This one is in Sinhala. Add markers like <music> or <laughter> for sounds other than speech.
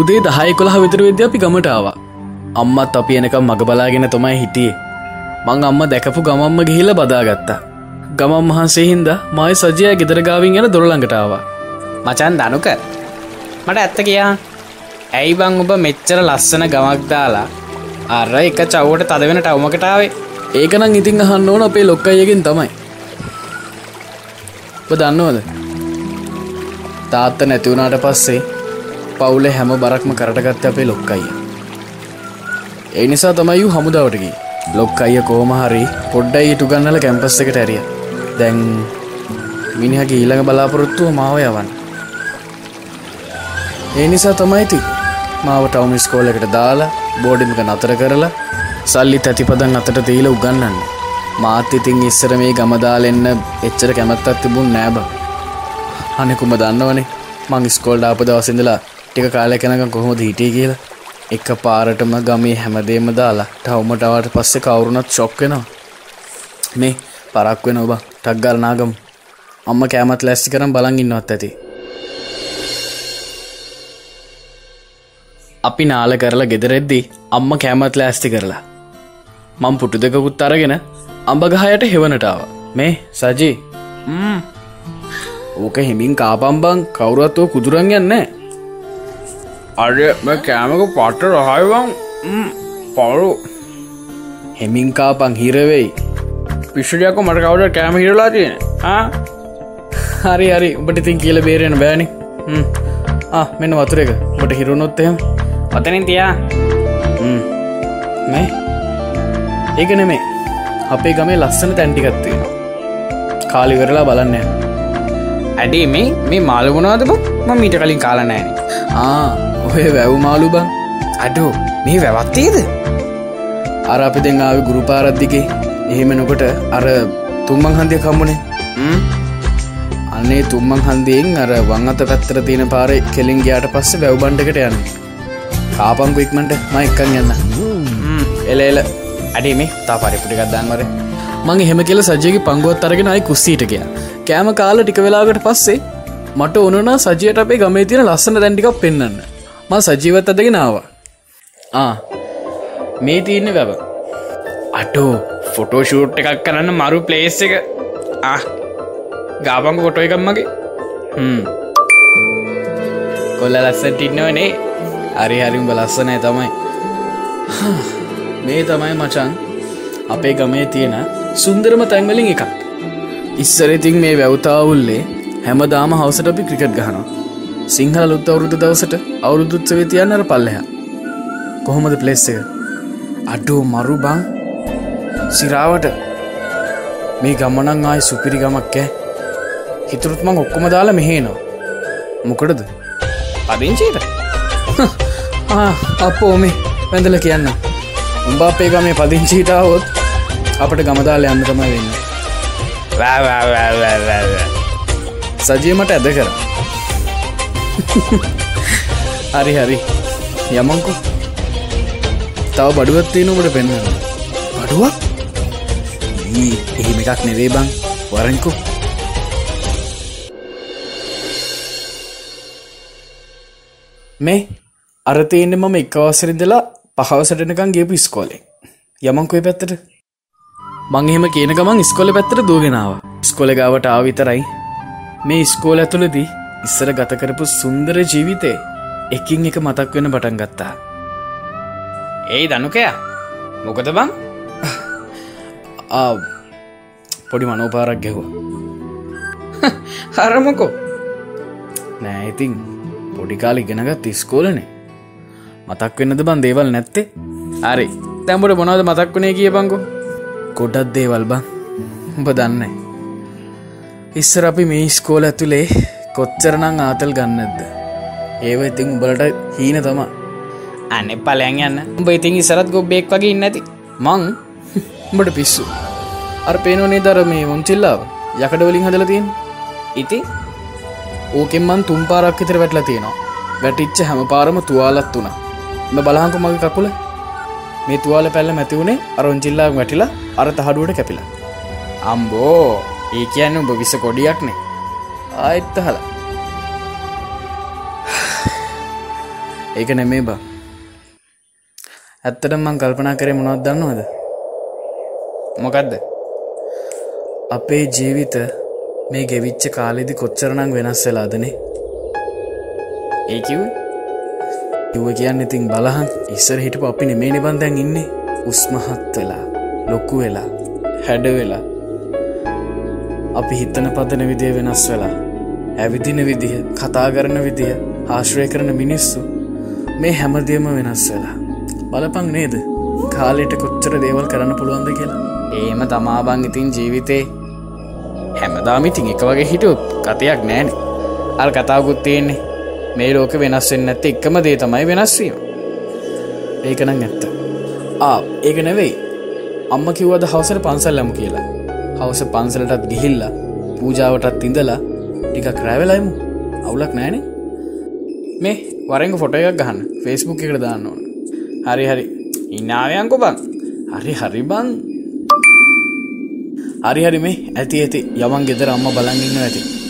උදේ දහය කොළහ විතර විද්‍ය අපි ගමටාවා අම්මත් අපි එනකම් මග බලාගෙන තමයි හිටියේ. මං අම්ම දැකපු ගමම්ම ගිහිල බදාගත්තා. ගමම් වහන්සේ හින්ද මයි සජය ගෙදරගාවින් යන දොරළඟටාවා මචන් දනුක මට ඇත්ත කියා. ඇයි බං ඔබ මෙච්චර ලස්සන ගමක් දාලා අර එක චව්වට තද වෙන ටවමකටාවේ ඒකනම් ඉතිං අහන්න ඕන අපේ ලොක්කයගෙන් තමයි. ඔබ දන්නවද? තාත්ත නැතිවුණට පස්සේ පවුල හැම බරක්ම කරටගත්ත අපේ ලොක්කයිය. ඒ නිසා තමයි හමුදාවටගේ ලොක් අයිය කෝම හරි පොඩ්ඩයි ඉටු ගන්නල කැම්පස් එකට ඇරිය. දැන් මිනිහගේ ඊළඟ බලාපොරොත්තුව මාව යවන්න. ඒ නිසා තමයිති මාව ටවම ස්කෝල එකට දාලා බෝඩිමික නතර කරලා සල්ලි තැතිපදන් අතට දීල උගන්නන්න මාත් ඉතින් ඉස්සර මේ ගමදාලෙන්න එච්චර කැමැත්තත් තිබුන් නෑබ අනෙකුම දන්නවනේ. මං ස්කෝල්ඩ අප දවසිඳලා ටික කාලය කෙනක කොහොමද හිටිය කියලා? එක පාරටම ගමේ හැමදේම දාලා ටවමටවට පස්සෙ කවුරුනත් ශොක් වෙනවා. මේ පරක් වෙන ඔබ ටක්ගල් නාගම්. අම්ම කෑමත් ලැස්ති කරම් බලන් ඉන්නවත් ඇති. අපි නාල කරලා ගෙදරෙද්දී අම්ම කෑමත් ලෑස්ති කරලා. මං පුටු දෙකකුත් අරගෙන අඹගහයට හෙවනටාව මේ සජී. ඕක හිමින් කාපම්බං කවුරත්වෝ කුදුරන් යන්න අඩ කෑමක පට්ට රහයිවන් පවරු හෙමින්කාපං හිරවෙයි පිෂ්ටියක මට කවුට කෑම හිරලා තියෙන හරි හරි උඹට ඉතින් කියල බේරෙන බෑනි මෙන්න වතුර එක ට හිරුණොත්තයම් ඔතනින් තියා මේ ඒක නෙමේ අපේ ගමේ ලස්සන තැන්ටිකත්වේ කාලිවරලා බලන්න ඇඩේ මේ මේ මාලගුණාද බ? ම මීට කලින් කාලනෑන ආ ඔය වැැව් මාලු බං. අඩු මේ වැවත්තේද අර අපි දෙං ආව ගුරුපාරද්දිගේ එහෙම නොකොට අර තුම්මං හන්දිය කම්මුණේ අන්නේ තුම්මං හන්දියෙන් අර වං අත පැත්තර තියෙන පාරය කෙලින් ගයාට පස්ස වැව්බන්ඩකට යන්න. කාපංකු ඉක්මට මයික්කන් යන්න එල එල. අඩේ මේ තා පරිපුටි ගත්දාන්වර මං එහෙම කියල සජයගේ පංගුවත් අරගෙන අයි කුස්සීට කිය කෑම කාල ටික වෙලාකට පස්සේ මට ඕනන සජයට අපේ ගමේ තියෙන ලස්සන දැන්ටිකක් පෙන්න්න ම සජීවත් අදගෙන ආවා. ආ. මේ තියන්න වැව. අටෝ ෆොටෝ ෂූට් එකක් කරන්න මරු ප්ලේස් එක. ගාපංක කොටෝ එකම්මගේ කොල්ල ලස්සට ඉන්නවනේ. හරි හරිම් ලස්සනෑ තමයි. මේ තමයි මචන් අපේ ගමේ තියෙන සුන්දරම තැන්වලින් එකක්. ඉස්සරඉතින් මේ වැවතාවුල්ලේ හැමදාම හවසට අපි ක්‍රිකට් ගහනවා. සිංහල ලුත් අවුරුදු දවසට අවුරුදුත්සවේ තියන්නර පල්ලෙහ. කොහොමද ප්ලෙස් එක? අඩෝ මරු බං. සිරාවට. මේ ගමනං ආය සුපිරි ගමක් ඈ. හිතුරුත්මං ඔක්කොම දාලා මෙහේනවා. මොකටද? පදිංචීට <laughs> අපෝ මේ වැඳල කියන්න. උඹ අපේ ගමේ පදිංචීටාවොත් අපට ගමදාල යන්න තමයි වෙන්න. සජීමට ඇද කර. හරි හරි. යමංකු. තව බඩුවත්තිය නොකට පෙන්න්න බඩුවක්? එහෙම එකක් නෙවේ බං. වරංකු මේ අරතයන්න මම එකවසරිදලා පහවසටනකං ගේපු ස්කෝලේ යමංකොය පැත්තට මංහෙම කියන ගමන් ස්කොල පැත්තර දූගෙනාව ස්කොල ගාවට ආවිතරයි මේ ස්කෝල ඇතුළදී ඉස්සර ගතකරපු සුන්දර ජීවිතේ එකින් එක මතක් වෙන බටන් ගත්තා. ඒයි දනුකයා. මොකද බං? <laughs> පොඩි මනෝපාරක් ගැහුව. හරමකො <laughs> නෑ ඉතින් පොඩිකාල ඉගෙනගත් ඉස්කෝලනේ. මතක් වෙන්නද බන් දේවල් නැත්තේ? හරි. තැම්බට මොනවද මතක් වුණේ කිය බංකු කොඩත් දේවල් බං. උඹ දන්න. ඉස්සර අපි මේ ස්කෝල ඇතුළේ කොච්චරනං ආතල් ගන්නද? ඒව ඉතින් උඹලට හීන තමා. අන්න පලයන් යන්න. උඹ ඉතින් ඉසරත් ගොබ්බෙක් වගේ ඉන්නඇති මං? උඹට පිස්සු. අර පේනවනේ දර මේ මුංචිල්ලාව යකට වලින් හදල තියෙන්. ඉති? ඕකෙන් මන් තුම් පාරක් විතර වැටලා තියෙනවා. වැටිච්ච හැම පාරම තුවාලත් වුණා ම බලහංකු මගේ කකුල මේ තුවාල පැල්ල මැතිවුණේ අරොංචිල්ලා වැටිලා අර තහඩුවට කැපිලා. අම්බෝ ඒ කියන්න උඹ විස කොඩියක්නේ. ආයිත්ත හල ඒක නෙමේ බා. ඇත්තට මං කල්පනා කරේ මොනොත් දන්නවද? මොකක්ද අපේ ජීවිත මේ ගෙවිච්ච කාලෙදි කොච්චරනං වෙනස් වෙලාදනේ ඒකිව කිව්ව කියන්න ඉතින් බලහන් ඉස්සර හිටපු අපි නෙමේ නිබන්දැන් ඉන්නේ. උස්මහත් වෙලා ලොක්කු වෙලා හැඩ වෙලා. අපි හිතන පදන විදිය වෙනස් වෙලා. ඇවිදින විදිහ කතා කරන විදිහ ආශ්‍රය කරන මිනිස්සු මේ හැමදියම වෙනස් වෙලා. බලපං නේද? කාලෙට කොච්චර දේවල් කරන්න පුළුවන්ද කියලා? ඒම තමාබං ඉතින් ජීවිතේ හැමදාමිතින් එක වගේ හිටුත් කතයක් නෑන. අල් කතාකුත් තියෙන්නේ. මේ ලෝක වෙනස්වෙන්න ඇත්ත එක්කම දේ තමයි වෙනස්වීම ඒකනං ඇත්ත. ආ ඒක නෙවෙයි. අම්ම කිව්වද හවසර පන්සල්ලම කියලා. හවස පන්සලටත් ගිහිල්ලා පූජාවටත් ඉඳලා ටිකක් රැවෙලයිමු අවුලක් නෑනේ මේ වරෙන්ග ෆොට එකක් ගහන්න. ෆෙස්බුක් එකට දාන්න ඕන. හරි හරි. ඉන්නාවයංකො බං හරි හරි බං හරි හරි මේ ඇති ඇති. යවන් ගෙදර අම්ම බලගන්න ඇති.